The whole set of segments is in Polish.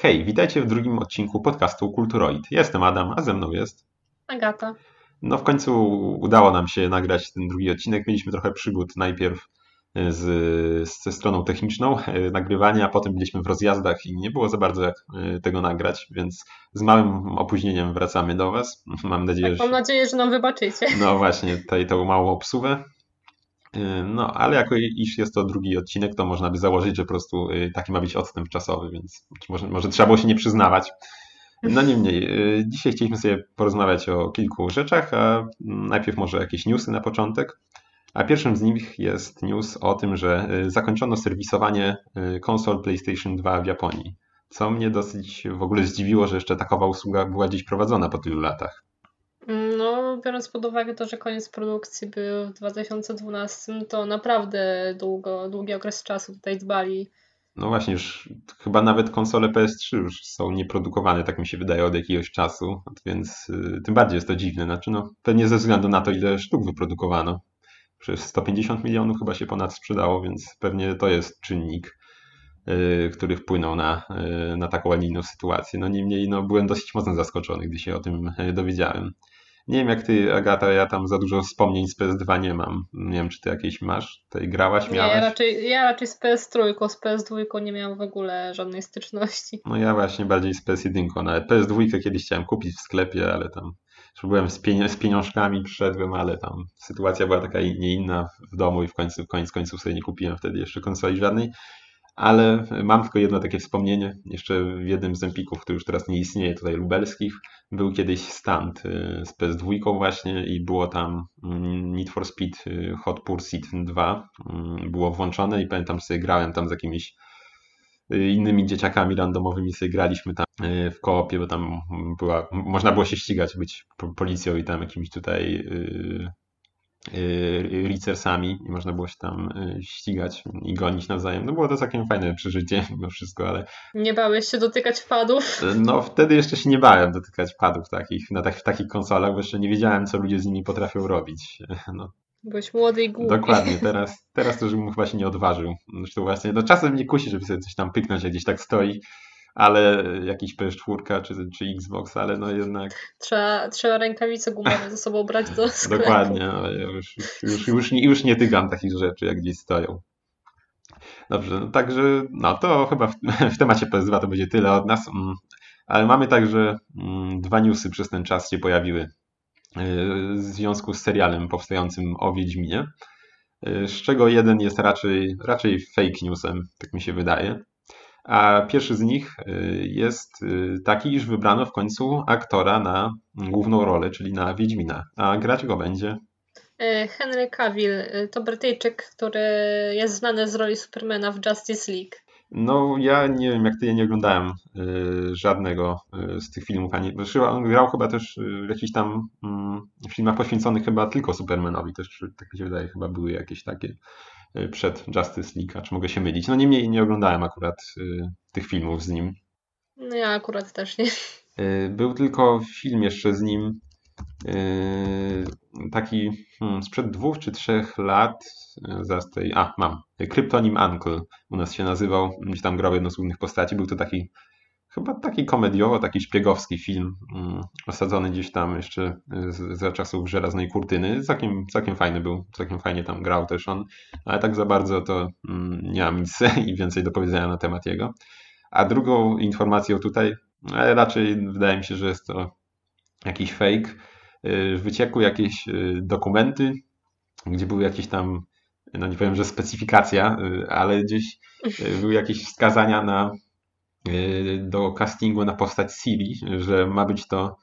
Hej, witajcie w drugim odcinku podcastu Kulturoid. Jestem Adam, a ze mną jest Agata. No w końcu udało nam się nagrać ten drugi odcinek. Mieliśmy trochę przygód najpierw e, z, ze stroną techniczną e, nagrywania, a potem byliśmy w rozjazdach i nie było za bardzo jak e, tego nagrać, więc z małym opóźnieniem wracamy do Was. Mam nadzieję, tak, Mam nadzieję, że nam wybaczycie. No właśnie, tutaj tą małą obsługę. No, ale jako iż jest to drugi odcinek, to można by założyć, że po prostu taki ma być odstęp czasowy, więc może, może trzeba było się nie przyznawać. No niemniej, dzisiaj chcieliśmy sobie porozmawiać o kilku rzeczach, a najpierw może jakieś newsy na początek. A pierwszym z nich jest news o tym, że zakończono serwisowanie konsol PlayStation 2 w Japonii. Co mnie dosyć w ogóle zdziwiło, że jeszcze takowa usługa była dziś prowadzona po tylu latach. No, biorąc pod uwagę to, że koniec produkcji był w 2012, to naprawdę długo, długi okres czasu tutaj dbali. No właśnie, już chyba nawet konsole PS3 już są nieprodukowane, tak mi się wydaje, od jakiegoś czasu, więc y, tym bardziej jest to dziwne. Znaczy, no, pewnie ze względu na to, ile sztuk wyprodukowano. Przez 150 milionów chyba się ponad sprzedało, więc pewnie to jest czynnik, y, który wpłynął na, y, na taką, a nie inną sytuację. No niemniej no, byłem dosyć mocno zaskoczony, gdy się o tym dowiedziałem. Nie wiem jak ty, Agata, ja tam za dużo wspomnień z PS2 nie mam. Nie wiem, czy ty jakieś masz? Tutaj grałaś, miałaś? Nie, ja raczej, ja raczej z PS3, z PS2 nie miałam w ogóle żadnej styczności. No ja właśnie bardziej z PS1. Nawet PS2 kiedyś chciałem kupić w sklepie, ale tam byłem z, pieni z pieniążkami, przyszedłem, ale tam sytuacja była taka nie inna w domu i w końcu, w końcu, końców sobie nie kupiłem wtedy jeszcze konsoli żadnej. Ale mam tylko jedno takie wspomnienie. Jeszcze w jednym z Empików, który już teraz nie istnieje, tutaj lubelskich, był kiedyś stand y, z PS2 właśnie i było tam mm, Need for Speed y, Hot Pursuit 2. Mm, było włączone i pamiętam sobie grałem tam z jakimiś y, innymi dzieciakami randomowymi sobie graliśmy tam w koopie, bo tam była, można było się ścigać, być policją i tam jakimiś tutaj Ricersami i można było się tam y, ścigać i gonić nawzajem. No było to całkiem fajne przeżycie mimo wszystko, ale... Nie bałeś się dotykać padów? No wtedy jeszcze się nie bałem dotykać padów takich, na tak, w takich konsolach, bo jeszcze nie wiedziałem, co ludzie z nimi potrafią robić. No. Byłeś młody i głupi. Dokładnie, teraz, teraz to już bym chyba się nie odważył. Zresztą właśnie, no czasem mnie kusi, żeby sobie coś tam pyknąć, jak gdzieś tak stoi, ale jakiś PS4 czy, czy Xbox, ale no jednak... Trzeba, trzeba rękawice gumowe ze sobą brać do sklepu. Dokładnie, no, już, już, już, nie, już nie tygam takich rzeczy, jak gdzieś stoją. Dobrze, no także no to chyba w, w temacie PS2 to będzie tyle od nas, mm, ale mamy także mm, dwa newsy przez ten czas się pojawiły y, w związku z serialem powstającym o Wiedźminie, y, z czego jeden jest raczej, raczej fake newsem, tak mi się wydaje. A pierwszy z nich y, jest y, taki, iż wybrano w końcu aktora na główną rolę, czyli na Wiedźmina. A grać go będzie e, Henry Cavill to Brytyjczyk, który jest znany z roli Supermana w Justice League. No, ja nie wiem, jak ty, ja nie oglądałem y, żadnego z tych filmów. Ani, on grał chyba też w jakichś tam y, filmach poświęconych chyba tylko Supermanowi. Też, tak mi się wydaje, chyba były jakieś takie. Y, przed Justice League, czy mogę się mylić. No niemniej nie oglądałem akurat y, tych filmów z nim. No ja akurat też nie. Y, był tylko film jeszcze z nim taki hmm, sprzed dwóch czy trzech lat, zaraz tej, a mam, Kryptonim Uncle u nas się nazywał, gdzie tam grał jedną z głównych postaci, był to taki chyba taki komediowo, taki szpiegowski film, mm, osadzony gdzieś tam jeszcze za czasów żelaznej kurtyny. Całkiem, całkiem fajny był, całkiem fajnie tam grał też on, ale tak za bardzo to mm, nie mam nic i więcej do powiedzenia na temat jego. A drugą informacją tutaj, raczej wydaje mi się, że jest to jakiś fake. Y, wyciekły jakieś y, dokumenty, gdzie były jakieś tam, no nie powiem, że specyfikacja, y, ale gdzieś były jakieś wskazania na do castingu na postać Siri, że ma być to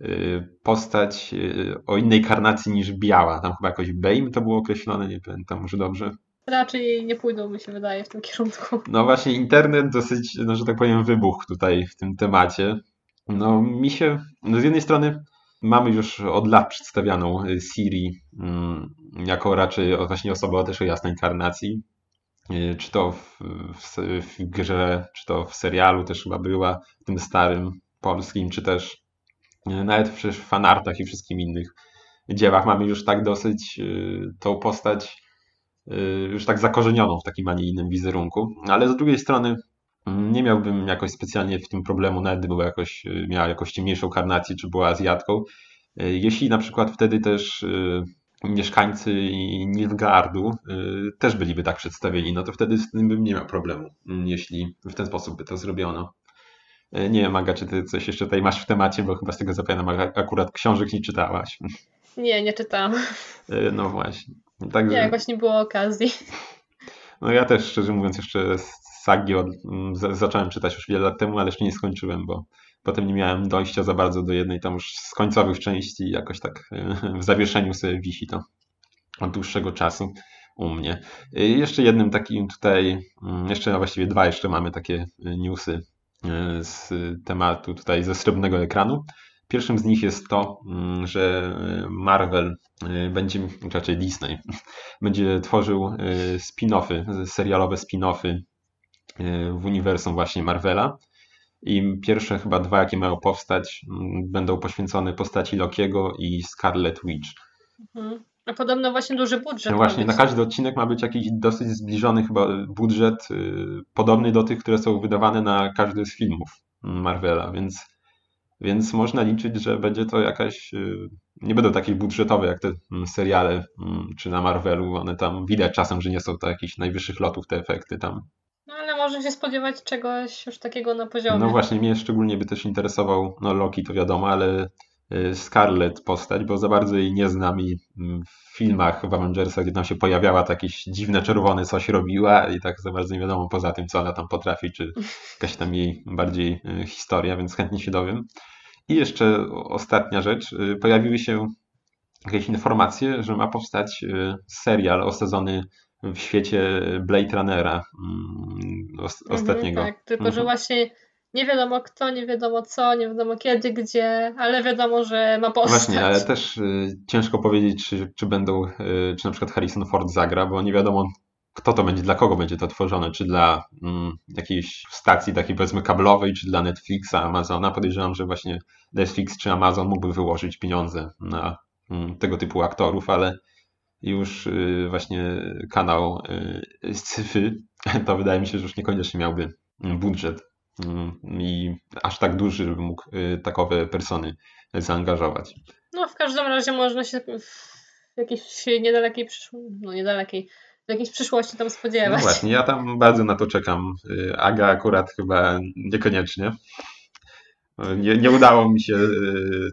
y, postać y, o innej karnacji niż biała. Tam chyba jakoś Bane to było określone, nie pamiętam może dobrze. Raczej nie pójdą, mi się wydaje, w tym kierunku. No właśnie, internet dosyć, no, że tak powiem, wybuch tutaj w tym temacie. No mi się, no z jednej strony mamy już od lat przedstawianą Siri mm, jako raczej właśnie osobę też o jasnej karnacji. Y, czy to w, w, w, grze, czy to w serialu też chyba była, tym starym polskim, czy też y, nawet w fanartach i wszystkim innych dziełach mamy już tak dosyć y, tą postać już tak zakorzenioną w takim, a nie innym wizerunku. Ale z drugiej strony Nie miałbym jakoś specjalnie w tym problemu, nawet gdyby jakoś, miała jakoś ciemniejszą karnację, czy była Azjatką. Jeśli na przykład wtedy też mieszkańcy Nilfgaardu też byliby tak przedstawieni, no to wtedy z tym bym nie miał problemu, jeśli w ten sposób by to zrobiono. Nie wiem, Maga, czy ty coś jeszcze tutaj masz w temacie, bo chyba z tego zapewne akurat książek nie czytałaś. Nie, nie czytałam. No właśnie. Także... Nie, jakoś nie było okazji. No ja też, szczerze mówiąc, jeszcze Sagi od, zacząłem czytać już wiele lat temu, ale jeszcze nie skończyłem, bo potem nie miałem dojścia za bardzo do jednej tam już z końcowych części jakoś tak w zawieszeniu sobie wisi to od dłuższego czasu u mnie. Jeszcze jednym takim tutaj, jeszcze właściwie dwa jeszcze mamy takie newsy z tematu tutaj ze srebrnego ekranu. Pierwszym z nich jest to, mm, że Marvel będzie, raczej Disney, będzie tworzył spin-offy, serialowe spin-offy w uniwersum właśnie Marvela. I pierwsze chyba dwa, jakie mają powstać, mm, będą poświęcone postaci Lokiego i Scarlet Witch. Mhm. A podobno właśnie duży budżet. No właśnie, na każdy odcinek ma być jakiś dosyć zbliżony chyba budżet, podobny do tych, które są wydawane na każdy z filmów Marvela, więc więc można liczyć, że będzie to jakaś. Y, nie będą takie budżetowe jak te mm, seriale mm, czy na Marvelu. One tam widać czasem, że nie są to jakichś najwyższych lotów te efekty tam. Można się spodziewać czegoś już takiego na poziomie. No właśnie, mnie szczególnie by też interesował, no Loki to wiadomo, ale y, Scarlet postać, bo za bardzo jej nie znam i mm, w filmach w Avengersach, gdzie tam się pojawiała, to jakieś dziwne czerwone coś robiła i tak za bardzo nie wiadomo poza tym, co ona tam potrafi, czy jakaś tam jej bardziej y, historia, więc chętnie się dowiem. I jeszcze ostatnia rzecz. Y, pojawiły się jakieś informacje, że ma powstać serial osadzony w świecie Blade Runnera mm, mhm, ostatniego. Tak, tylko że mhm. właśnie nie wiadomo kto, nie wiadomo co, nie wiadomo kiedy, gdzie, ale wiadomo, że ma powstać. Właśnie, ale też y, ciężko powiedzieć, czy, czy będą, y, czy na przykład Harrison Ford zagra, bo nie wiadomo kto to będzie, dla kogo będzie to tworzone, czy dla mm, jakiejś stacji takiej powiedzmy kablowej, czy dla Netflixa, Amazona. Podejrzewam, że właśnie Netflix czy Amazon mógłby wyłożyć pieniądze na mm, tego typu aktorów, ale już y, właśnie kanał y, sci-fi, to wydaje mi się, że już niekoniecznie miałby budżet y, i aż tak duży, żeby mógł y, takowe persony zaangażować. No w każdym razie można się w jakiejś niedalekiej przyszłości, no niedalekiej, w jakiejś przyszłości tam spodziewać. No właśnie, ja tam bardzo na to czekam. Aga akurat chyba niekoniecznie. Nie, nie udało mi się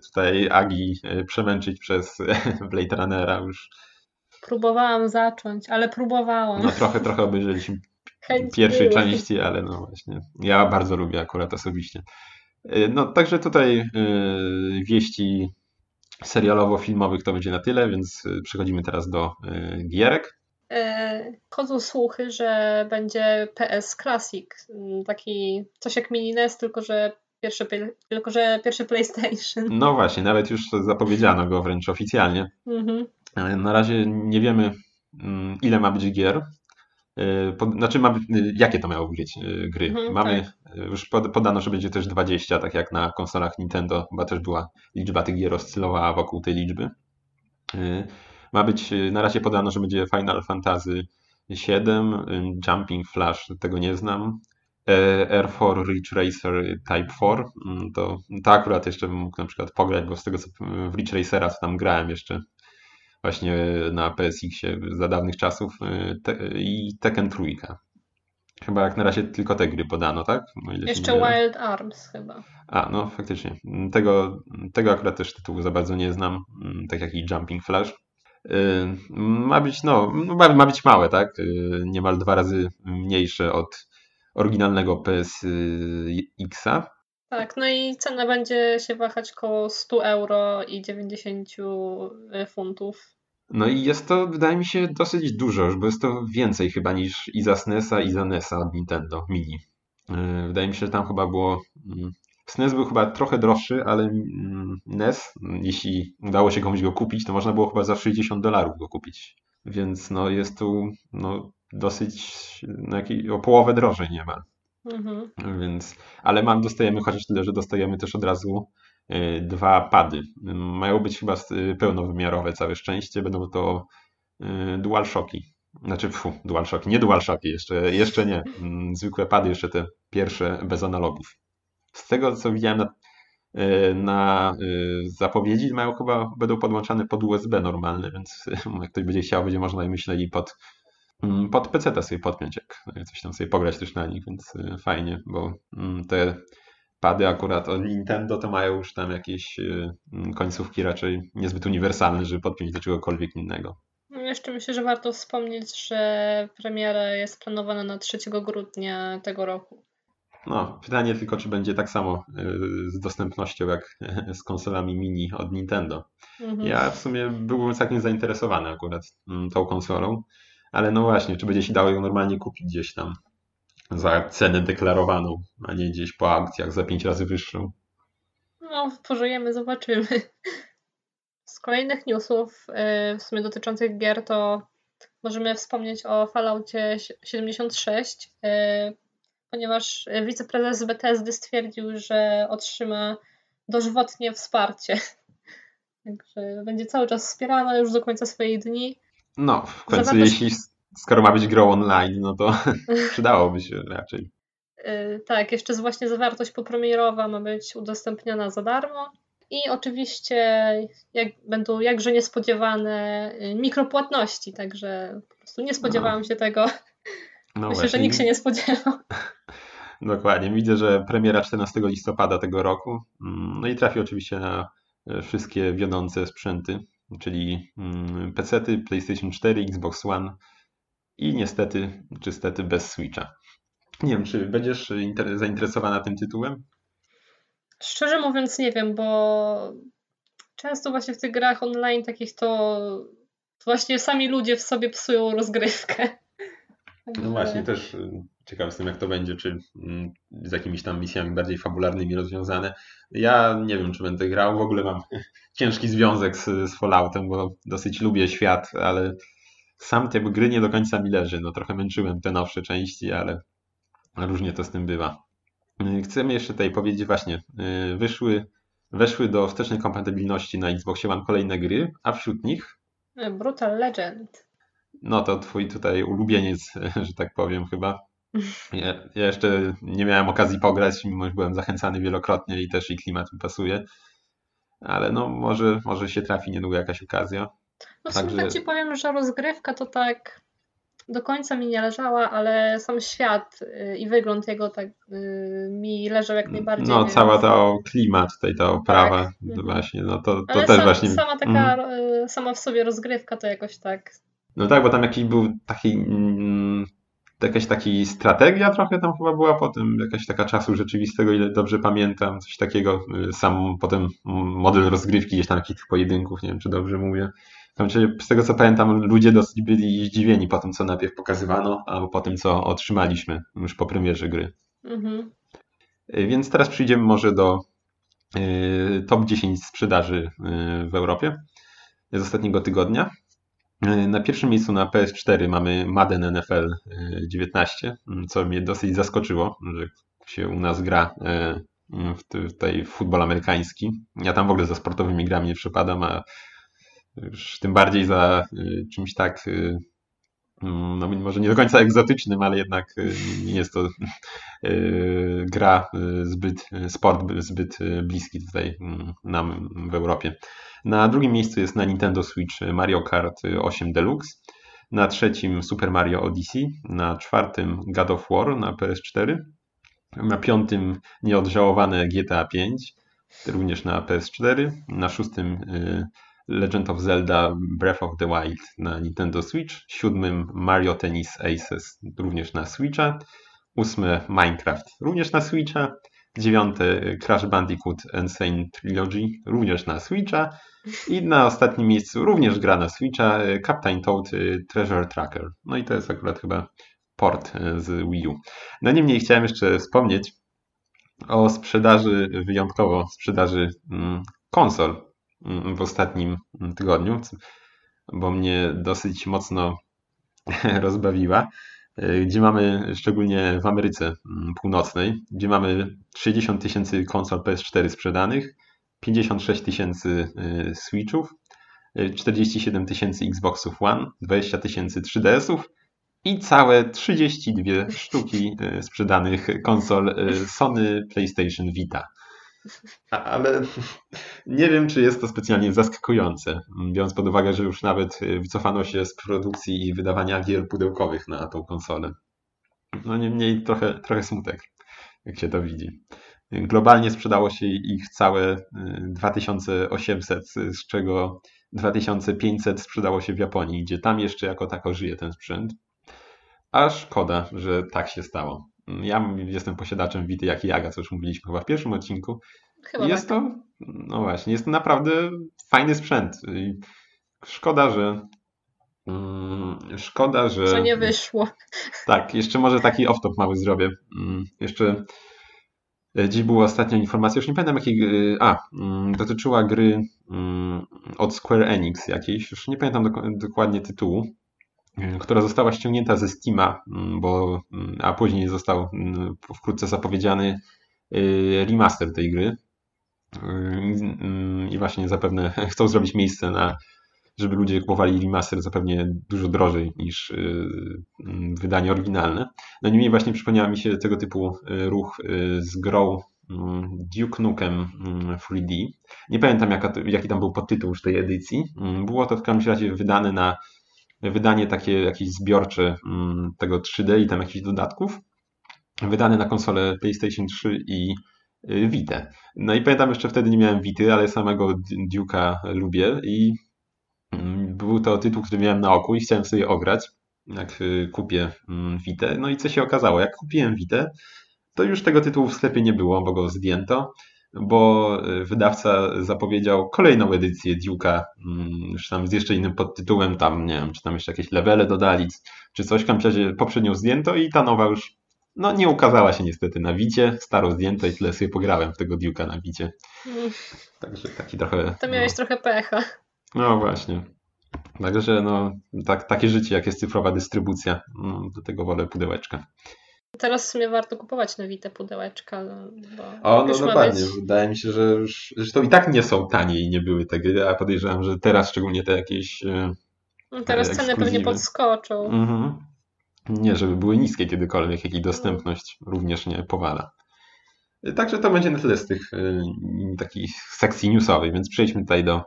tutaj Agi przemęczyć przez Blade Runnera już. Próbowałam zacząć, ale próbowałam. No trochę, trochę obejrzeliśmy pierwszej części, ale no właśnie. Ja bardzo lubię akurat osobiście. No także tutaj wieści serialowo-filmowych to będzie na tyle, więc przechodzimy teraz do gierek. E, chodzą słuchy, że będzie PS Classic, mm, taki coś jak mini NES, tylko że pierwszy, tylko że pierwszy PlayStation. No właśnie, nawet już zapowiedziano go wręcz oficjalnie. Mhm. Na razie nie wiemy mm, ile ma być gier. E, znaczy, ma być, jakie to miały być e, gry. Mhm, Mamy, tak. już podano, że będzie też 20, tak jak na konsolach Nintendo, chyba też była liczba tych gier oscylowała wokół tej liczby. Ma być, na razie podano, że będzie Final Fantasy VII, y, Jumping Flash, tego nie znam. E, R4 Ridge Racer Type 4, mm, to, to akurat jeszcze bym mógł na przykład pograć, bo z tego co w Ridge Racera co tam grałem jeszcze właśnie na PSX-ie za dawnych czasów y, te, i Tekken Trójka. Chyba jak na razie tylko te gry podano, tak? Jeszcze Wild Arms chyba. A, no faktycznie. Tego, tego akurat też tytułu za bardzo nie znam, mm, tak jak i Jumping Flash. Y, ma być, no, ma, ma być małe, tak? Y, niemal dwa razy mniejsze od oryginalnego PSX-a. Tak, no i cena będzie się wahać koło 100 euro i 90 y, funtów. No i jest to, wydaje mi się, dosyć dużo, bo jest to więcej chyba niż i za SNES-a, i za NES-a od Nintendo Mini. Wydaje mi się, że tam chyba było mm, SNES był chyba trochę droższy, ale mm, NES, jeśli udało się komuś go kupić, to można było chyba za 60 dolarów go kupić. Więc no jest tu no, dosyć no, o połowę drożej niemal. Mhm. Więc, ale mam, dostajemy chociaż tyle, że dostajemy też od razu y, dwa pady. Mają być chyba y, pełnowymiarowe, całe szczęście. Będą to y, DualShocki. Znaczy, fu, DualShock, nie DualShocki, jeszcze, jeszcze nie. Mm, zwykłe pady, jeszcze te pierwsze bez analogów. Z tego, co widziałem na, na zapowiedzi, mają chyba, będą podłączane pod USB normalne, więc jak ktoś będzie chciał, będzie można, myślę, i pod, pod PC sobie podpiąć, jak coś tam sobie pograć też na nich, więc e, fajnie, bo mm, te pady akurat od Nintendo to mają już tam jakieś końcówki raczej niezbyt uniwersalne, żeby podpiąć do czegokolwiek innego. No, jeszcze myślę, że warto wspomnieć, że premiera jest planowana na 3 grudnia tego roku. No, pytanie tylko, czy będzie tak samo y, z dostępnością jak z konsolami mini od Nintendo. Mhm. Ja w sumie byłbym całkiem zainteresowany akurat mm, tą konsolą, ale no właśnie, czy będzie się dało ją normalnie kupić gdzieś tam za cenę deklarowaną, a nie gdzieś po aukcjach za 5 razy wyższą. No, pożyjemy, zobaczymy. Z kolejnych newsów, y, w sumie dotyczących gier, to możemy wspomnieć o Falloutie 76, y, ponieważ wiceprezes Bethesdy stwierdził, że otrzyma dożywotnie wsparcie. Także będzie cały czas wspierana już do końca swojej dni. No, w końcu jeśli skoro ma być grą online, no to przydałoby się raczej. Y, tak, jeszcze właśnie zawartość popremierowa ma być udostępniana za darmo. I oczywiście jak, będą jakże niespodziewane y, mikropłatności, także po prostu nie spodziewałam no. się tego. No Myślę, właśnie. że nikt się nie spodziewał. Dokładnie. Widzę, że premiera 14 listopada tego roku. Mm, no i trafi oczywiście na e, wszystkie wiodące sprzęty, czyli mm, PC, PlayStation 4, Xbox One i niestety, czy stety bez Switcha. Nie wiem, czy będziesz zainteresowana tym tytułem? Szczerze mówiąc nie wiem, bo często właśnie w tych grach online takich to właśnie sami ludzie w sobie psują rozgrywkę. No właśnie, też ciekaw jestem jak to będzie, czy mm, z jakimiś tam misjami bardziej fabularnymi rozwiązane. Ja nie wiem, czy będę grał, w ogóle mam ciężki związek z, z Falloutem, bo dosyć lubię świat, ale sam te gry nie do końca mi leży. No trochę męczyłem te nowsze części, ale różnie to z tym bywa. Y, chcemy jeszcze tutaj powiedzieć właśnie, y, wyszły, weszły do wstecznej kompatybilności na Xbox One kolejne gry, a wśród nich Brutal Legend. No to twój tutaj ulubieniec, że tak powiem chyba. Ja, ja jeszcze nie miałem okazji pograć, mimo że byłem zachęcany wielokrotnie i też i klimat mi pasuje. Ale no może, może się trafi niedługo jakaś okazja. No w sumie tak ci powiem, że rozgrywka to tak do końca mi nie leżała, ale sam świat y, i wygląd jego tak y, mi leżał jak najbardziej. No, więc... cała ta klimat, tutaj ta oprawa, tak. Mhm. właśnie, no to, to ale też sam, właśnie. Sama taka, mm. sama w sobie rozgrywka to jakoś tak. No tak, bo tam jakiś był taki. Mm, jakaś taki strategia trochę tam chyba była potem, jakaś taka czasu rzeczywistego, ile dobrze pamiętam, coś takiego, sam potem model rozgrywki gdzieś tam jakichś pojedynków, nie wiem czy dobrze mówię. Z tego co pamiętam, ludzie dosyć byli zdziwieni po tym, co najpierw pokazywano, albo po tym, co otrzymaliśmy już po premierze gry. Mhm. Y, więc teraz przyjdziemy może do y, top 10 sprzedaży y, w Europie z ostatniego tygodnia. Na pierwszym miejscu na PS4 mamy Madden NFL 19, co mnie dosyć zaskoczyło, że się u nas gra w tutaj futbol amerykański. Ja tam w ogóle za sportowymi grami nie przepadam, a już tym bardziej za czymś tak, mm, no może nie do końca egzotycznym, ale jednak y, nie jest to gra zbyt, sport zbyt bliski tutaj mm, nam w Europie. Na drugim miejscu jest na Nintendo Switch Mario Kart 8 Deluxe. Na trzecim Super Mario Odyssey. Na czwartym God of War na PS4. Na piątym nieodżałowane GTA 5, również na PS4. Na szóstym Legend of Zelda Breath of the Wild na Nintendo Switch, siódmym Mario Tennis Aces również na Switcha, ósme Minecraft również na Switcha, dziewiąte Crash Bandicoot Insane Trilogy również na Switcha i na ostatnim miejscu również gra na Switcha Captain Toad Treasure Tracker. No i to jest akurat chyba port z Wii U. No niemniej chciałem jeszcze wspomnieć o sprzedaży, wyjątkowo sprzedaży mm, konsol w ostatnim tygodniu, bo mnie dosyć mocno rozbawiła, gdzie mamy, szczególnie w Ameryce mm, Północnej, gdzie mamy 60 tysięcy konsol PS4 sprzedanych, 56 tysięcy y, Switchów, 47 tysięcy Xboxów One, 20 tysięcy 3DS-ów i całe 32 sztuki sprzedanych konsol Sony PlayStation Vita. Ale nie wiem, czy jest to specjalnie zaskakujące, biorąc pod uwagę, że już nawet wycofano się z produkcji i wydawania gier pudełkowych na tą konsolę. No niemniej trochę, trochę smutek, jak się to widzi. Globalnie sprzedało się ich całe 2800, z czego 2500 sprzedało się w Japonii, gdzie tam jeszcze jako tako żyje ten sprzęt. A szkoda, że tak się stało. Ja jestem posiadaczem Wity jak i Jaga, co już mówiliśmy chyba w pierwszym odcinku. Chyba jest tak. to, no właśnie, jest to naprawdę fajny sprzęt. Szkoda, że mm, Szkoda, że. Że nie wyszło. Tak, jeszcze może taki off-top mały zrobię. Mm, jeszcze e, dziś była ostatnia informacja, już nie pamiętam jakiej. A, mm, dotyczyła gry od Square Enix jakiejś, już nie pamiętam dokładnie tytułu która została ściągnięta ze Steama, mm, bo, mm, a później został mm, wkrótce zapowiedziany y, remaster tej gry. Y, I właśnie zapewne chcą zrobić miejsce na, żeby ludzie kupowali remaster zapewne dużo drożej niż y, wydanie oryginalne. No niemniej właśnie przypomniała mi się tego typu ruch z grą Duke Nukem 3D. Nie pamiętam jaka, jaki tam był podtytuł już tej edycji. Było to w każdym razie wydane na wydanie takie jakieś zbiorcze mm, tego 3D i tam jakichś dodatków, wydane na konsolę PlayStation 3 i y, Vita. No i pamiętam jeszcze wtedy nie miałem Vity, ale samego Duke'a lubię i mm, był to tytuł, który miałem na oku i chciałem sobie ograć, jak y, kupię mm, Vita. No i co się okazało? Jak kupiłem Vita, to już tego tytułu w sklepie nie było, bo go zdjęto bo y, wydawca zapowiedział kolejną edycję Duke'a, mm, już tam z jeszcze innym podtytułem, tam nie wiem, czy tam jeszcze jakieś levele dodali, czy coś, w każdym poprzednią zdjęto i ta nowa już no nie ukazała się niestety na Wicie, staro zdjęto i tyle sobie pograłem w tego Duke'a na Wicie. Mm. Także taki trochę... To miałeś no, trochę pecha. No właśnie. Także no, tak, takie życie, jak jest cyfrowa dystrybucja, no, do tego wolę pudełeczka. Teraz w sumie warto kupować nowite pudełeczka. No, bo o, no dokładnie. Być... Wydaje mi się, że już, zresztą i tak nie są tanie i nie były te gry, a podejrzewam, że teraz szczególnie te jakieś e, no teraz ceny ekskluzywy. pewnie podskoczą. Mhm. Nie, żeby były niskie kiedykolwiek, jak i dostępność również nie powala. Także to będzie na tyle z tych y, takich sekcji newsowych, więc przejdźmy tutaj do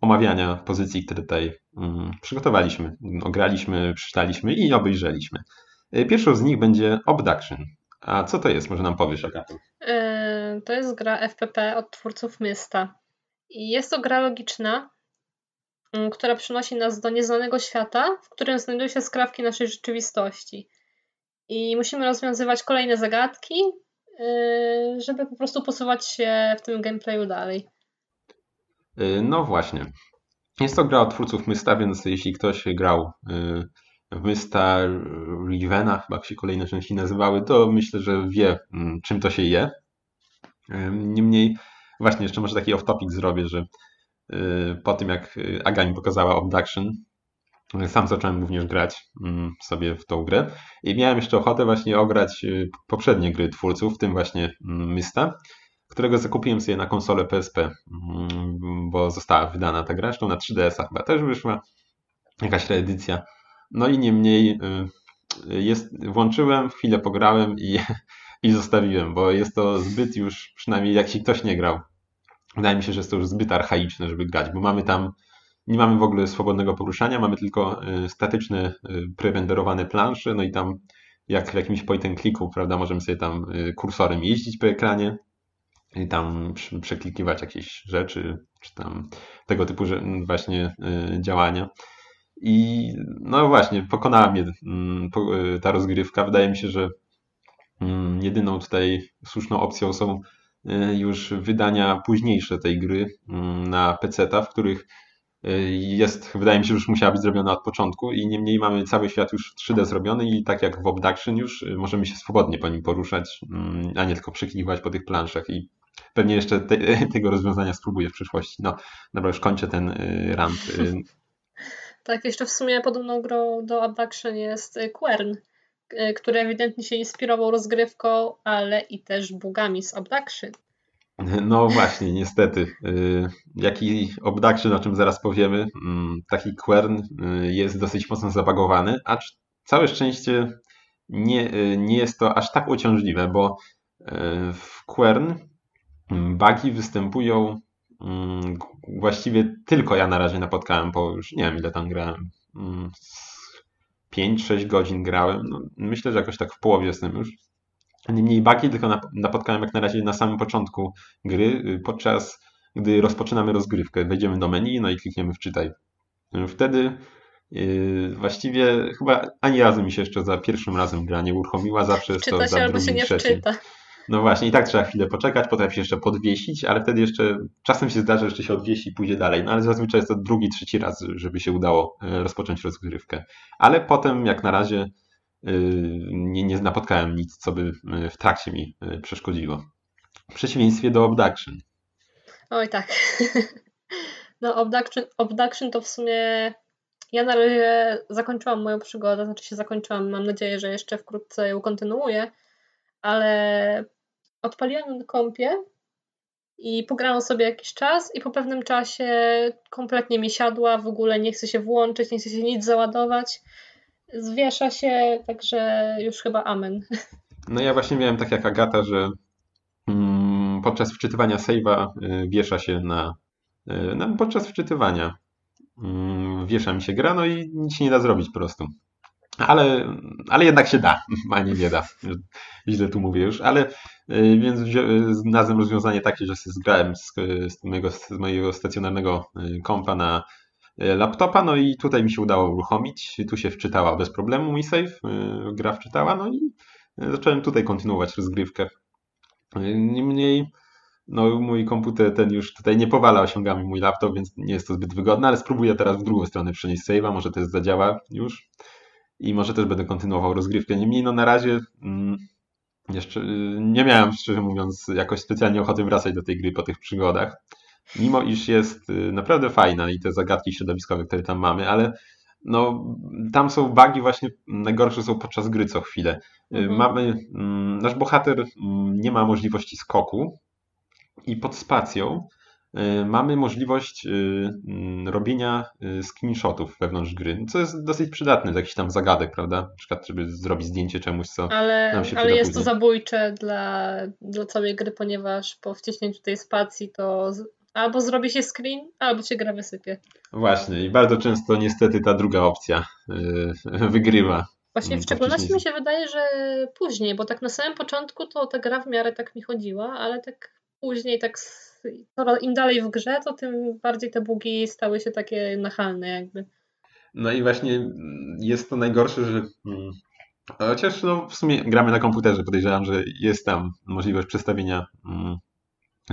omawiania pozycji, które tutaj y, przygotowaliśmy, ograliśmy, przeczytaliśmy i obejrzeliśmy. E, pierwszą z nich będzie Obduction. A co to jest? Może nam powiesz, Agato? Yy, to jest gra FPP od twórców Mysta. I jest to gra logiczna, yy, która przynosi nas do nieznanego świata, w którym znajdują się skrawki naszej rzeczywistości. I musimy rozwiązywać kolejne zagadki, yy, żeby po prostu posuwać się w tym gameplayu dalej. No właśnie. Jest to gra od twórców Mysta, więc jeśli ktoś grał Mysta Rivena, chyba się kolejne części nazywały, to myślę, że wie, mm, czym to się je. Niemniej, właśnie jeszcze może taki off-topic zrobię, że y, po tym jak y, Aga mi pokazała Obduction, sam zacząłem również grać mm, sobie w tą grę i miałem jeszcze ochotę właśnie ograć y, poprzednie gry twórców, w tym właśnie mm, Mysta, którego zakupiłem sobie na konsolę PSP, bo została wydana ta gra, zresztą na 3DS-a chyba też wyszła jakaś reedycja no i niemniej y, jest, włączyłem, chwilę pograłem i, i zostawiłem, bo jest to zbyt już, przynajmniej jak się ktoś nie grał, wydaje mi się, że jest to już zbyt archaiczne, żeby grać, bo mamy tam, nie mamy w ogóle swobodnego poruszania, mamy tylko y, statyczne, y, prerenderowane plansze, no i tam jak w jakimś point clicku, prawda, możemy sobie tam kursorem jeździć po ekranie i tam przeklikiwać jakieś rzeczy, czy tam tego typu właśnie działania. I no właśnie, pokonała mnie mm, y, ta rozgrywka. Wydaje mi się, że mm, jedyną tutaj słuszną opcją są y, już wydania późniejsze tej gry mm, na PC-ta, w których y, jest, wydaje mi się, że już musiała być zrobiona od początku i niemniej mamy cały świat już 3D zrobiony i tak jak w Obduction już możemy się swobodnie po nim poruszać, a nie tylko przeklikiwać po tych planszach i pewnie jeszcze te, tego rozwiązania spróbuję w przyszłości. No, dobra, już kończę ten rant. Tak, jeszcze w sumie podobną grą do Abduction jest y, Quern, y, który ewidentnie się inspirował rozgrywką, ale i też bugami z Abduction. No właśnie, niestety. Y, jaki obduction, o czym zaraz powiemy, mm, taki quern jest dosyć mocno zabagowany, acz całe szczęście nie, nie jest to aż tak uciążliwe, bo w quern mm, bugi występują mm, właściwie tylko ja na razie napotkałem, bo już nie wiem ile tam grałem. 5-6 godzin grałem. No, myślę, że jakoś tak w połowie jestem już. Niemniej bugi tylko napotkałem jak na razie na samym początku gry, y, podczas gdy rozpoczynamy rozgrywkę. Wejdziemy do menu, no i klikniemy w czytaj. Wtedy yy, właściwie chyba ani razu mi się jeszcze za pierwszym razem gra nie uruchomiła, zawsze jest Czyta to się, za albo drugim, się nie trzecim. wczyta. No właśnie, i tak trzeba chwilę poczekać, potem się jeszcze podwiesić, ale wtedy jeszcze czasem się zdarza, że jeszcze się odwiesi i pójdzie dalej. No ale zazwyczaj jest to drugi, trzeci raz, żeby się udało y, rozpocząć rozgrywkę. Ale potem, jak na razie, Y, nie, nie napotkałem nic, co by y, w trakcie mi przeszkodziło. W przeciwieństwie do Abduction. Oj tak. No Abduction, abduction to w sumie ja na razie zakończyłam moją przygodę, znaczy się zakończyłam, mam nadzieję, że jeszcze wkrótce ją kontynuuję, ale odpaliłam na kompie i pograłam sobie jakiś czas i po pewnym czasie kompletnie mi siadła, w ogóle nie chce się włączyć, nie chce się nic załadować zwiesza się, także już chyba amen. No ja właśnie miałem tak jak Agata, że mm, podczas wczytywania save'a y, wiesza się na, y, podczas wczytywania mm, wiesza mi się gra, no i nic nie da zrobić po prostu. Ale, ale jednak się da, a nie nie da. Źle tu mówię już, ale y, więc znalazłem rozwiązanie takie, że zgrałem z, z, mojego, z mojego stacjonarnego kompa na E, laptopa, no i tutaj mi się udało uruchomić, tu się wczytała bez problemu mi save, gra wczytała, no i zacząłem tutaj kontynuować rozgrywkę. Niemniej, no mój komputer ten już tutaj nie powala osiągami mój laptop, więc nie jest to zbyt wygodne, ale spróbuję teraz w drugą stronę przenieść save'a, może to zadziała już i może też będę kontynuował rozgrywkę. Niemniej, no na razie mm, jeszcze nie miałem, szczerze mówiąc, jakoś specjalnie ochoty wracać do tej gry po tych przygodach mimo iż jest y, naprawdę fajna i te zagadki środowiskowe, które tam mamy, ale no, tam są bugi właśnie najgorsze są podczas gry co chwilę. Y, mhm. Mamy, mm, nasz bohater mm, nie ma możliwości skoku i pod spacją y, mamy możliwość mm, robienia screenshotów wewnątrz gry, co jest dosyć przydatne z jakichś tam zagadek, prawda? Na przykład, żeby zrobić zdjęcie czemuś, co ale, nam się Ale jest później. to zabójcze dla, dla całej gry, ponieważ po wciśnięciu tej spacji to Albo zrobi się screen, albo cię gra wysypie. Właśnie i bardzo często niestety ta druga opcja wygrywa. Właśnie w szczególności mi się wydaje, że później, bo tak na samym początku to ta gra w miarę tak mi chodziła, ale tak później tak im dalej w grze, to tym bardziej te bugi stały się takie nachalne jakby. No i właśnie jest to najgorsze, że hmm, chociaż no w sumie gramy na komputerze, podejrzewam, że jest tam możliwość przestawienia hmm,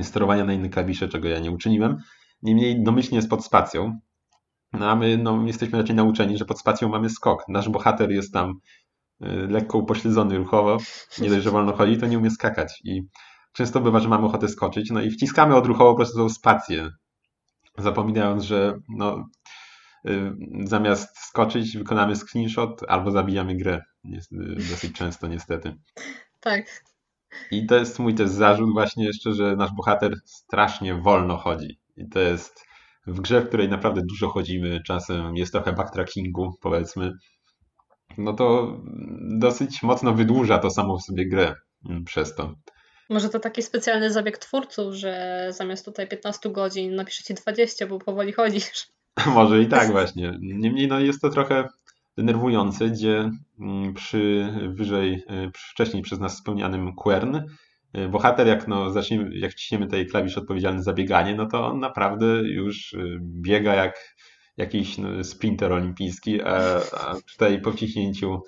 sterowania na inne klawisze, czego ja nie uczyniłem. Niemniej domyślnie jest pod spacją. No a my no, jesteśmy raczej nauczeni, że pod spacją mamy skok. Nasz bohater jest tam y, lekko upośledzony ruchowo. Nie dość, że wolno chodzi, to nie umie skakać. I często bywa, że mamy ochotę skoczyć, no i wciskamy odruchowo po prostu tą spację. Zapominając, że no, y, zamiast skoczyć, wykonamy screenshot albo zabijamy grę. Dosyć często niestety. Tak, i to jest mój też zarzut właśnie jeszcze, że nasz bohater strasznie wolno chodzi. I to jest w grze, w której naprawdę dużo chodzimy, czasem jest trochę backtrackingu, powiedzmy, no to dosyć mocno wydłuża to samo w sobie grę mm, przez to. Może to taki specjalny zabieg twórców, że zamiast tutaj 15 godzin napiszecie 20, bo powoli chodzisz. Może i tak właśnie. Niemniej no jest to trochę denerwujące, gdzie mm, przy wyżej, przy wcześniej przez nas wspomnianym Quern, e, bohater jak, no, zaczniemy, jak ciśniemy tej klawisz odpowiedzialny za bieganie, no to on naprawdę już e, biega jak jakiś no, sprinter olimpijski, a, a tutaj po wciśnięciu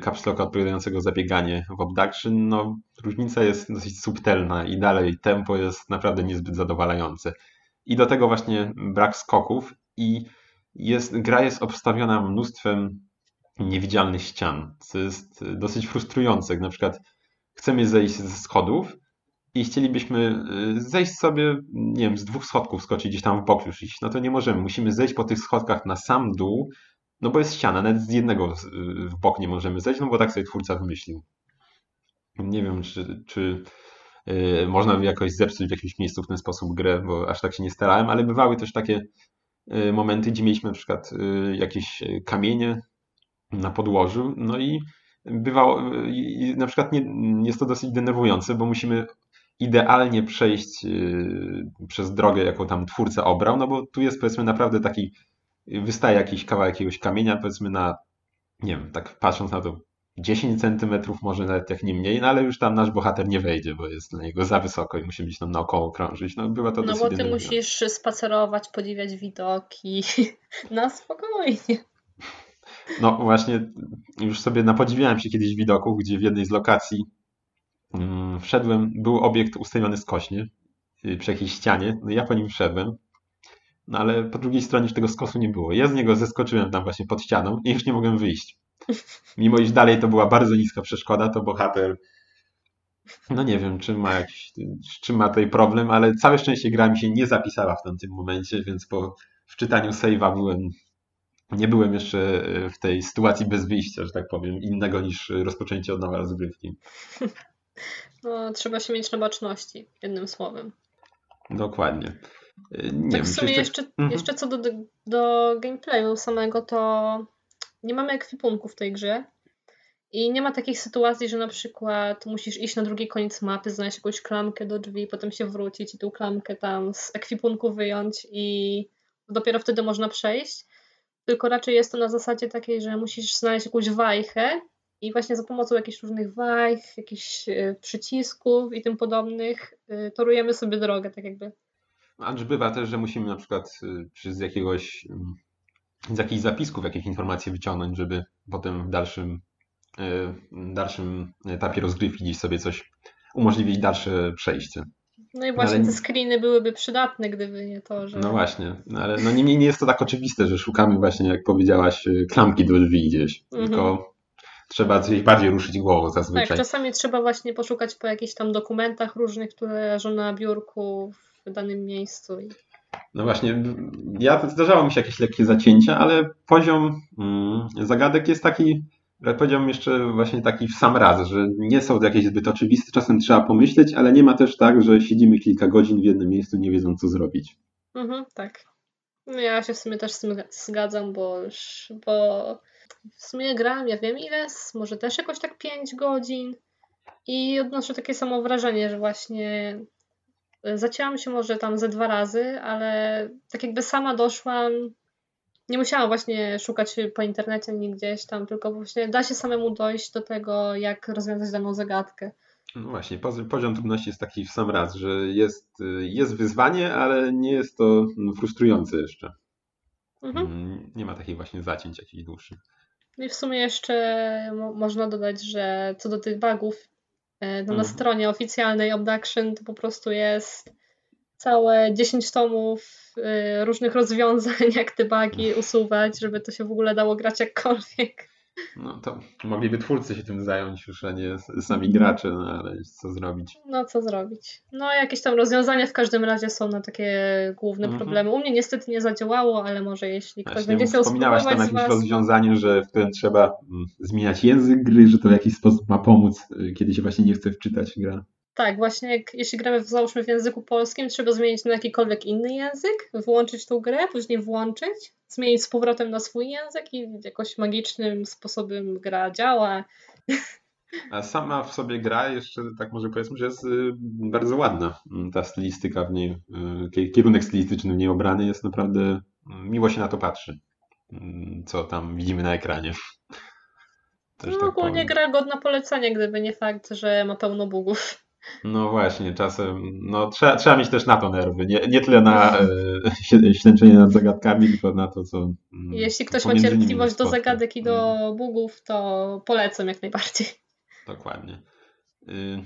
kapsloka odpowiadającego za bieganie w Abduction, no różnica jest dosyć subtelna i dalej tempo jest naprawdę niezbyt zadowalające. I do tego właśnie brak skoków i jest, gra jest obstawiona mnóstwem niewidzialnych ścian, co jest dosyć frustrujące. Na przykład chcemy zejść ze schodów i chcielibyśmy y, zejść sobie, nie wiem, z dwóch schodków skoczyć gdzieś tam w bok już iść, no to nie możemy. Musimy zejść po tych schodkach na sam dół, no bo jest ściana, nawet z jednego w bok nie możemy zejść, no bo tak sobie twórca wymyślił. Nie wiem, czy, czy y, można jakoś zepsuć w jakimś miejscu w ten sposób grę, bo aż tak się nie starałem, ale bywały też takie y, momenty, gdzie mieliśmy na przykład y, jakieś kamienie na podłożu, no i bywało, na przykład nie, jest to dosyć denerwujące, bo musimy idealnie przejść przez drogę, jaką tam twórca obrał, no bo tu jest powiedzmy naprawdę taki, wystaje jakiś kawałek jakiegoś kamienia, powiedzmy na, nie wiem, tak patrząc na to 10 centymetrów, może nawet jak nie mniej, no ale już tam nasz bohater nie wejdzie, bo jest dla niego za wysoko i musi być tam naokoło krążyć. No bywa to No bo ty musisz spacerować, podziwiać widoki. No spokojnie. No właśnie, już sobie napodziwiałem się kiedyś widoków, gdzie w jednej z lokacji mm, wszedłem, był obiekt ustawiony skośnie y, przy jakiejś ścianie, no ja po nim wszedłem, no ale po drugiej stronie już tego skosu nie było. Ja z niego zeskoczyłem tam właśnie pod ścianą i już nie mogłem wyjść. Mimo iż dalej to była bardzo niska przeszkoda, to bohater no nie wiem, czy ma, jakiś, czy ma tutaj problem, ale całe szczęście gra mi się nie zapisała w tamtym momencie, więc po wczytaniu save'a byłem, nie byłem jeszcze w tej sytuacji bez wyjścia, że tak powiem, innego niż rozpoczęcie od nowa rozgrywki. No, trzeba się mieć na baczności, jednym słowem. Dokładnie. Nie tak wiem, w sumie jeszcze, mhm. jeszcze co do, do gameplayu samego, to nie mamy ekwipunku w tej grze. I nie ma takich sytuacji, że na przykład musisz iść na drugi koniec mapy, znaleźć jakąś klamkę do drzwi, potem się wrócić i tą klamkę tam z ekwipunku wyjąć i dopiero wtedy można przejść. Tylko raczej jest to na zasadzie takiej, że musisz znaleźć jakąś wajchę i właśnie za pomocą jakichś różnych wajch, jakichś e, przycisków i tym podobnych e, torujemy sobie drogę, tak jakby. Acz bywa też, że musimy na przykład czy z jakiegoś mm, z jakichś zapisków jakieś informacje wyciągnąć, żeby potem w dalszym, e, w dalszym etapie rozgrywki gdzieś sobie coś umożliwić dalsze przejście. No i właśnie ale... te screeny byłyby przydatne, gdyby nie to, że... No właśnie, no ale no niemniej nie jest to tak oczywiste, że szukamy właśnie, jak powiedziałaś, klamki do drzwi gdzieś, mhm. tylko trzeba coś bardziej ruszyć głową zazwyczaj. Tak, czasami trzeba właśnie poszukać po jakichś tam dokumentach różnych, które leżą na biurku w danym miejscu. No właśnie, ja zdarzało mi się jakieś lekkie zacięcia, ale poziom mm, zagadek jest taki, powiedziałbym jeszcze właśnie taki w sam raz, że nie są jakieś zbyt oczywiste, czasem trzeba pomyśleć, ale nie ma też tak, że siedzimy kilka godzin w jednym miejscu, nie wiedząc co zrobić. Mhm, tak. No ja się w sumie też z tym zgadzam, bo bo w sumie gram, ja wiem ile, może też jakoś tak 5 godzin i odnoszę takie samo wrażenie, że właśnie Zacięłam się może tam ze dwa razy, ale tak jakby sama doszłam, nie musiałam właśnie szukać po internecie ani gdzieś tam, tylko właśnie da się samemu dojść do tego, jak rozwiązać daną zagadkę. No właśnie, poziom trudności jest taki w sam raz, że jest, jest wyzwanie, ale nie jest to frustrujące jeszcze. Mhm. Mm, nie ma takich właśnie zacięć jakichś dłuższych. No I w sumie jeszcze można dodać, że co do tych bugów, no, na mhm. stronie oficjalnej Abduction to po prostu jest całe 10 tomów y, różnych rozwiązań, jak te bugi usuwać, żeby to się w ogóle dało grać jakkolwiek. No to mogliby twórcy się tym zająć już, a nie sami gracze, no ale co zrobić? No co zrobić? No jakieś tam rozwiązania w każdym razie są na takie główne mhm. problemy. U mnie niestety nie zadziałało, ale może jeśli ktoś Właśnie, będzie chciał Wspominałaś tam jakimś was... rozwiązaniu, że w którym trzeba mm, zmieniać język gry, że to w jakiś sposób ma pomóc, y, kiedy się właśnie nie chce wczytać gra. Tak, właśnie jak, jeśli gramy w, załóżmy w języku polskim, trzeba zmienić na jakikolwiek inny język, włączyć tą grę, później włączyć, zmienić z powrotem na swój język i jakoś magicznym sposobem gra działa. A sama w sobie gra, jeszcze tak może powiedzmy, że jest y, bardzo ładna. Ta stylistyka w niej, y, kierunek stylistyczny w niej obrany jest naprawdę, y, miło się na to patrzy, co tam widzimy na ekranie. Też no tak ogólnie powiem. gra godna polecenia, gdyby nie fakt, że ma pełno bugów. No właśnie, czasem no, trzeba, trzeba mieć też na to nerwy. Nie, nie tyle na e, ślęczenie nad zagadkami, tylko na to, co. Mm, Jeśli ktoś ma cierpliwość do zagadek i do mm. bugów, to polecam jak najbardziej. Dokładnie. Y,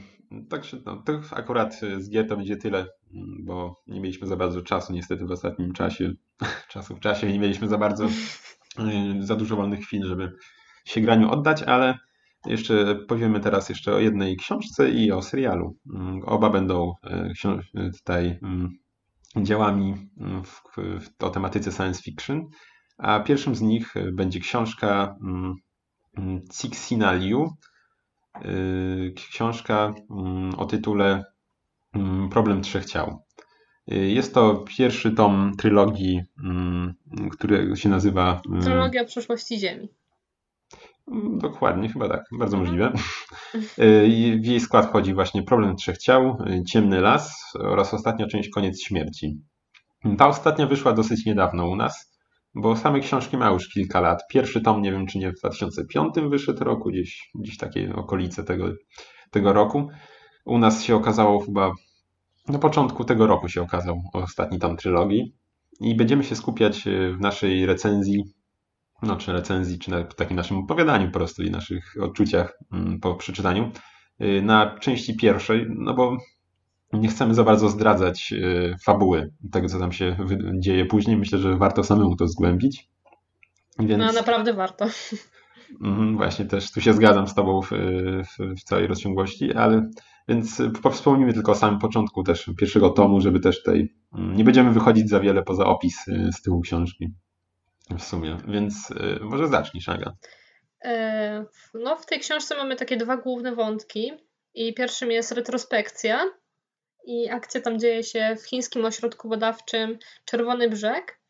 także no, to akurat z gier to będzie tyle, mm, bo nie mieliśmy za bardzo czasu niestety w ostatnim czasie. Czasu w czasie nie mieliśmy za bardzo, y, za dużo wolnych chwil, żeby się graniu oddać, ale jeszcze powiemy teraz jeszcze o jednej książce i o serialu. Mm, oba będą e, tutaj mm, działami mm, w, w, o tematyce science fiction, a pierwszym z nich e, będzie książka Cixina Liu. E, książka o tytule Problem Trzech Ciał. Jest to pierwszy tom trylogii, który się nazywa. Trylogia przeszłości Ziemi. Dokładnie, chyba tak, bardzo mhm. możliwe. W jej skład wchodzi właśnie Problem Trzech Ciał, Ciemny Las oraz ostatnia część Koniec Śmierci. Ta ostatnia wyszła dosyć niedawno u nas, bo same książki ma już kilka lat. Pierwszy tom, nie wiem czy nie w 2005 wyszedł roku, gdzieś, gdzieś takie okolice tego, tego roku. U nas się okazało chyba na początku tego roku się okazał ostatni tom trylogii i będziemy się skupiać e, w naszej recenzji, no czy recenzji, czy na takim naszym opowiadaniu po prostu i naszych odczuciach mm, po przeczytaniu e, na części pierwszej, no bo nie chcemy za bardzo zdradzać e, fabuły tego, co tam się dzieje później. Myślę, że warto samemu to zgłębić. Więc... No naprawdę warto. Mhm, właśnie też tu się zgadzam z Tobą w, w, w całej rozciągłości, ale więc wspomnimy tylko o samym początku też pierwszego tomu, żeby też tutaj mm, nie będziemy wychodzić za wiele poza opis y, z tyłu książki w sumie. Więc y, może zacznij, Szaga. E, no, w tej książce mamy takie dwa główne wątki. I pierwszym jest retrospekcja. I akcja tam dzieje się w chińskim ośrodku badawczym Czerwony Brzeg.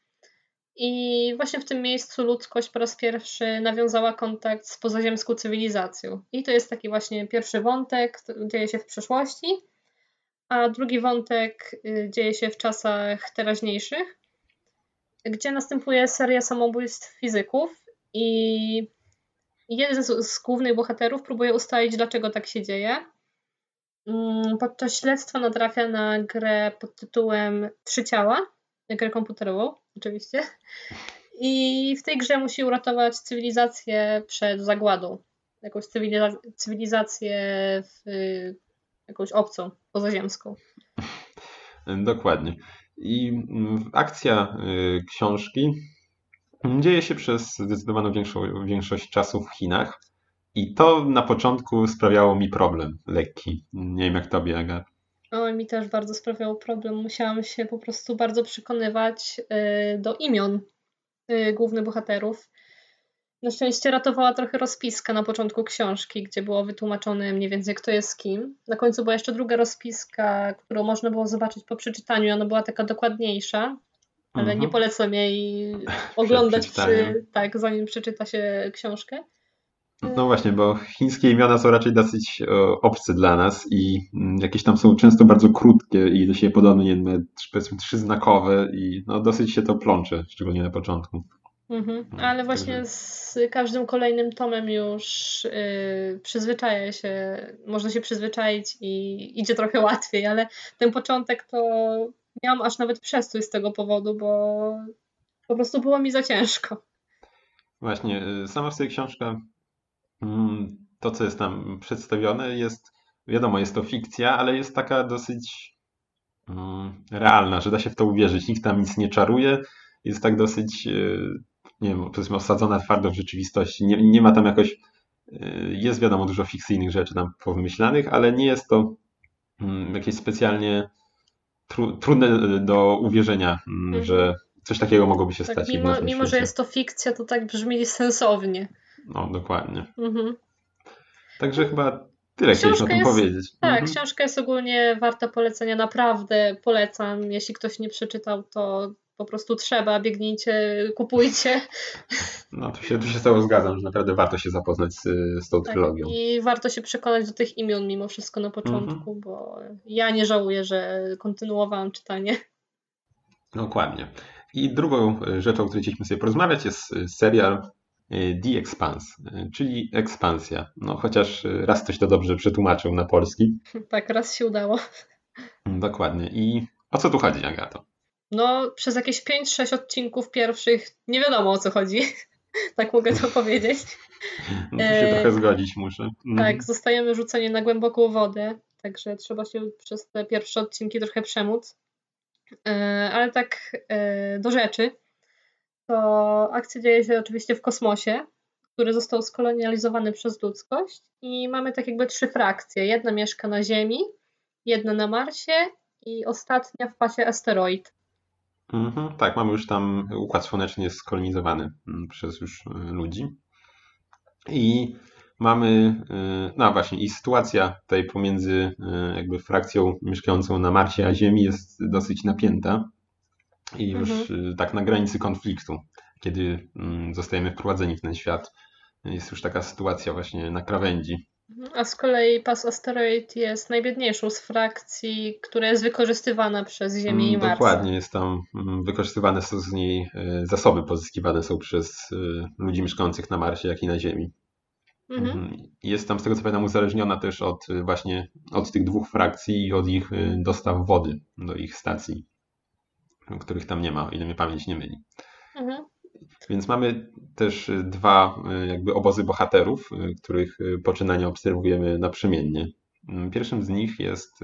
I właśnie w tym miejscu ludzkość po raz pierwszy nawiązała kontakt z pozaziemską cywilizacją. I to jest taki właśnie pierwszy wątek, dzieje się w przeszłości, a drugi wątek y, dzieje się w czasach teraźniejszych, gdzie następuje seria samobójstw fizyków i jeden z, głównych bohaterów próbuje ustalić, dlaczego tak się dzieje. Mm, podczas śledztwa natrafia na grę pod tytułem Trzy ciała, grę komputerową oczywiście. I w tej grze musi uratować cywilizację przed zagładą. Jakąś cywiliza cywilizację w, jakąś obcą, pozaziemską. Dokładnie. I akcja y, książki dzieje się przez zdecydowaną większą, większość czasu w Chinach. I to na początku sprawiało mi problem lekki. Nie wiem jak tobie, Aga. O, mi też bardzo sprawiało problem. Musiałam się po prostu bardzo przekonywać y, do imion y, głównych bohaterów. Na szczęście ratowała trochę rozpiska na początku książki, gdzie było wytłumaczone mniej więcej kto jest kim. Na końcu była jeszcze druga rozpiska, którą można było zobaczyć po przeczytaniu. Ona była taka dokładniejsza, ale mhm. nie polecam jej oglądać przy, tak, zanim przeczyta się książkę. No właśnie, bo chińskie imiona są raczej dosyć obce dla nas i mm, jakieś tam są często bardzo krótkie i do siebie podobne, powiedzmy trzyznakowe i no dosyć się to plącze, szczególnie na początku. Mhm. No, ale właśnie z każdym kolejnym tomem już yy, przyzwyczaja się, można się przyzwyczaić i idzie trochę łatwiej, ale ten początek to miałam aż nawet przestój z tego powodu, bo po prostu było mi za ciężko. Właśnie, y, sama w sobie książka Mm, to, co jest tam przedstawione, jest, wiadomo, jest to fikcja, ale jest taka dosyć mm, realna, że da się w to uwierzyć. Nikt tam nic nie czaruje. Jest tak dosyć, e, nie wiem, powiedzmy, osadzona twardo w rzeczywistości. Nie, nie ma tam jakoś, e, jest wiadomo dużo fikcyjnych rzeczy tam powymyślanych, ale nie jest to mm, jakieś specjalnie tru, trudne do uwierzenia, mhm. że coś takiego mogłoby się tak, stać. Mimo, mimo że jest to fikcja, to tak brzmi sensownie. No, dokładnie. Mhm. Także chyba tyle chcieliśmy o tym jest, powiedzieć. Tak, mhm. książka jest ogólnie warta polecenia, naprawdę polecam. Jeśli ktoś nie przeczytał, to po prostu trzeba, biegnijcie, kupujcie. No, tu się, tu się z Tobą zgadzam, że naprawdę warto się zapoznać z, z tą tak, trylogią. I warto się przekonać do tych imion mimo wszystko na początku, mhm. bo ja nie żałuję, że kontynuowałam czytanie. Dokładnie. I drugą rzeczą, o której chcieliśmy sobie porozmawiać, jest serial The Expanse, czyli ekspansja. No chociaż raz ktoś to dobrze przetłumaczył na polski. Tak, raz się udało. Dokładnie. I o co tu chodzi, Agato? No, przez jakieś 5-6 odcinków pierwszych nie wiadomo o co chodzi. tak mogę to powiedzieć. No, tu się e... trochę zgodzić muszę. Mhm. Tak, zostajemy rzuceni na głęboką wodę, także trzeba się przez te pierwsze odcinki trochę przemóc. E... Ale tak e... do rzeczy to akcja dzieje się oczywiście w kosmosie, który został skolonializowany przez ludzkość i mamy tak jakby trzy frakcje. Jedna mieszka na Ziemi, jedna na Marsie i ostatnia w pasie asteroid. Mhm, tak, mamy już tam układ słoneczny jest skolonizowany mm, przez już y, ludzi. I mamy, no właśnie, i sytuacja tutaj pomiędzy jakby frakcją mieszkającą na Marsie a Ziemi jest dosyć napięta i już mhm. tak na granicy konfliktu, kiedy mm, zostajemy wprowadzeni w ten świat. Jest już taka sytuacja właśnie na krawędzi. A z kolei pas asteroid jest najbiedniejszą z frakcji, która jest wykorzystywana przez Ziemię i mm, Mars. Dokładnie, jest tam mm, wykorzystywane są z niej e, zasoby pozyskiwane są przez e, ludzi mieszkających na Marsie, jak i na Ziemi. Mhm. Mm, jest tam, z tego co pamiętam, uzależniona też od e, właśnie od tych dwóch frakcji i od ich dostaw wody do ich stacji, których tam nie ma, o ile mnie pamięć nie myli. Mhm. Więc mamy też dwa jakby obozy bohaterów, których poczynania obserwujemy naprzemiennie. Pierwszym z nich jest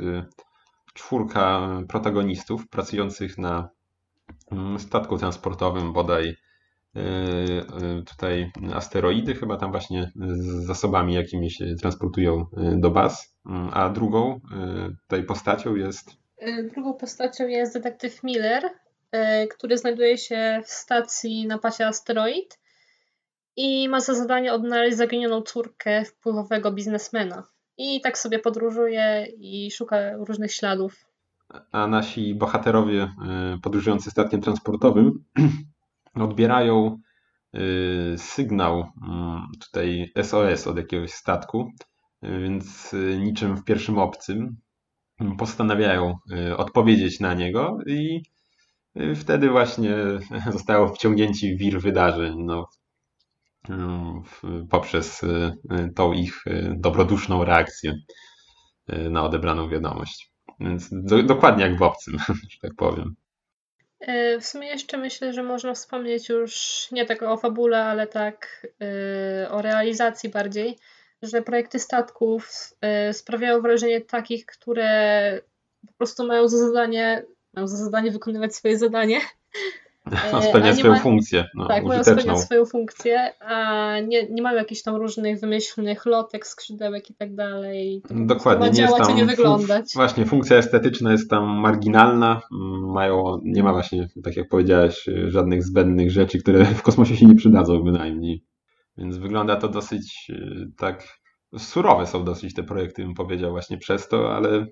czwórka protagonistów pracujących na statku transportowym, bodaj tutaj asteroidy, chyba tam właśnie z zasobami jakimiś transportują do baz, a drugą tutaj postacią jest... Drugą postacią jest detektyw Miller, który znajduje się w stacji na pasie asteroid i ma za zadanie odnaleźć zaginioną córkę wpływowego biznesmena. I tak sobie podróżuje i szuka różnych śladów. A nasi bohaterowie e, podróżujący statkiem transportowym odbierają e, sygnał mm, tutaj SOS od jakiegoś statku, więc niczym w pierwszym obcym postanawiają odpowiedzieć na niego i wtedy właśnie zostało wciągnięci w wir wydarzeń. No, poprzez y, tą ich y, dobroduszną reakcję y, na odebraną wiadomość. Więc do, dokładnie jak w obcym, że tak powiem. E, w sumie jeszcze myślę, że można wspomnieć już nie tak o fabule, ale tak o realizacji bardziej, że projekty statków sprawiają wrażenie takich, które po prostu mają za zadanie mają za zadanie wykonywać swoje zadanie. No, spełnia swoją ma... funkcję. No, tak, mają spełniać swoją funkcję, a nie, nie mają jakichś tam różnych wymyślnych lotek, skrzydełek i tak dalej. Dokładnie. nie jest tam, nie wyglądać. Właśnie, funkcja estetyczna jest tam marginalna. Mają, nie ma właśnie, tak jak powiedziałeś, żadnych zbędnych rzeczy, które w kosmosie się nie przydadzą bynajmniej. Więc wygląda to dosyć e, tak. Surowe są dosyć te projekty, bym powiedział, właśnie przez to, ale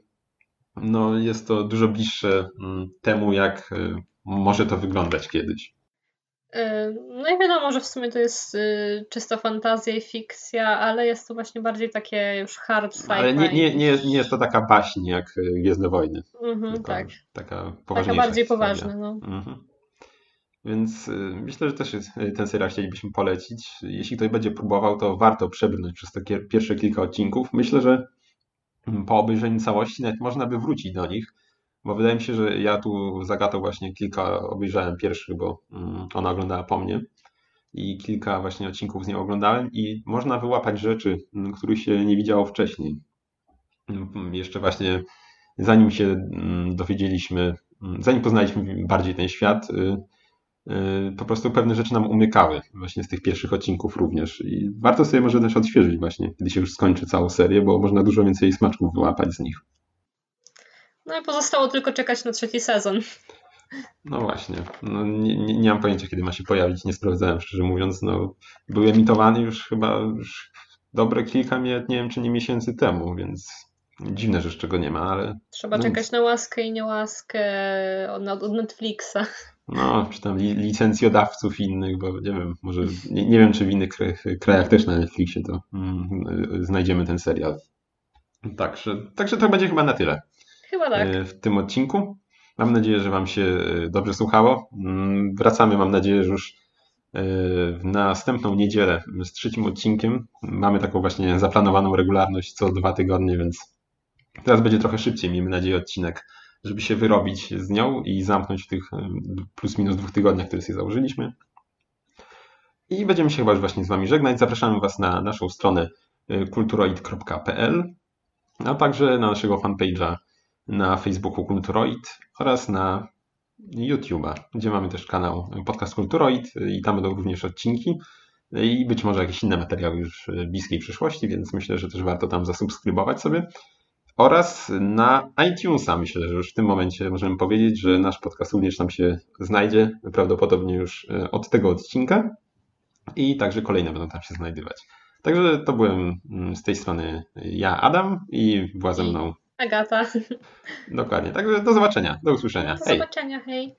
no jest to dużo bliższe mm, temu, jak y, może to wyglądać kiedyś. Y, no i wiadomo, że w sumie to jest y, czysta fantazja i fikcja, ale jest to właśnie bardziej takie już hard sci-fi. Ale nie, nie, nie, nie jest to taka baśń jak Gwiezdne Wojny. Mhm, tak. Taka, taka bardziej poważna. No. Mhm. Więc myślę, że też ten serial chcielibyśmy polecić. Jeśli ktoś będzie próbował, to warto przebrnąć przez takie pierwsze kilka odcinków. Myślę, że po obejrzeniu całości nawet można by wrócić do nich, bo wydaje mi się, że ja tu zagatą właśnie kilka obejrzałem pierwszych, bo mm, ona oglądała po mnie i kilka właśnie odcinków z nią oglądałem i można wyłapać rzeczy, mm, których się nie widziało wcześniej. Mm, jeszcze właśnie zanim się dowiedzieliśmy, zanim poznaliśmy bardziej ten świat, y, po prostu pewne rzeczy nam umykały właśnie z tych pierwszych odcinków również. I warto sobie może też odświeżyć właśnie, kiedy się już skończy całą serię, bo można dużo więcej smaczków wyłapać z nich. No i pozostało tylko czekać na trzeci sezon. No właśnie. No, nie, nie, nie mam pojęcia, kiedy ma się pojawić. Nie sprawdzałem, szczerze mówiąc. No, był emitowany już chyba już dobre kilka, nie wiem czy nie miesięcy temu, więc dziwne, że jeszcze go nie ma, ale... Trzeba no czekać nic. na łaskę i niełaskę od, od Netflixa. No, czy tam licencjodawców innych, bo nie wiem, może nie, nie wiem, czy w innych krajach też na Netflixie to mm, znajdziemy ten serial. Także, także to będzie chyba na tyle. Chyba tak. E, w tym odcinku. Mam nadzieję, że Wam się e, dobrze słuchało. Mm, wracamy, mam nadzieję, że już e, w następną niedzielę z trzecim odcinkiem. Mamy taką właśnie zaplanowaną regularność co dwa tygodnie, więc teraz będzie trochę szybciej, miejmy nadzieję, odcinek żeby się wyrobić z nią i zamknąć w tych plus minus dwóch tygodniach, które sobie założyliśmy. I będziemy się chyba już właśnie z Wami żegnać. Zapraszamy Was na naszą stronę y, kulturoid.pl, a także na naszego fanpage'a na Facebooku Kulturoid oraz na YouTube'a, gdzie mamy też kanał Podcast Kulturoid i tam będą również odcinki i być może jakieś inne materiały już w bliskiej przyszłości, więc myślę, że też warto tam zasubskrybować sobie oraz na iTunesa. Myślę, że już w tym momencie możemy powiedzieć, że nasz podcast również tam się znajdzie, prawdopodobnie już e, od tego odcinka i także kolejne będą tam się znajdywać. Także to byłem mm, z tej strony ja, Adam, i była ze mną. Agata. Dokładnie. Także do zobaczenia, do usłyszenia. Do Hej! zobaczenia, hej.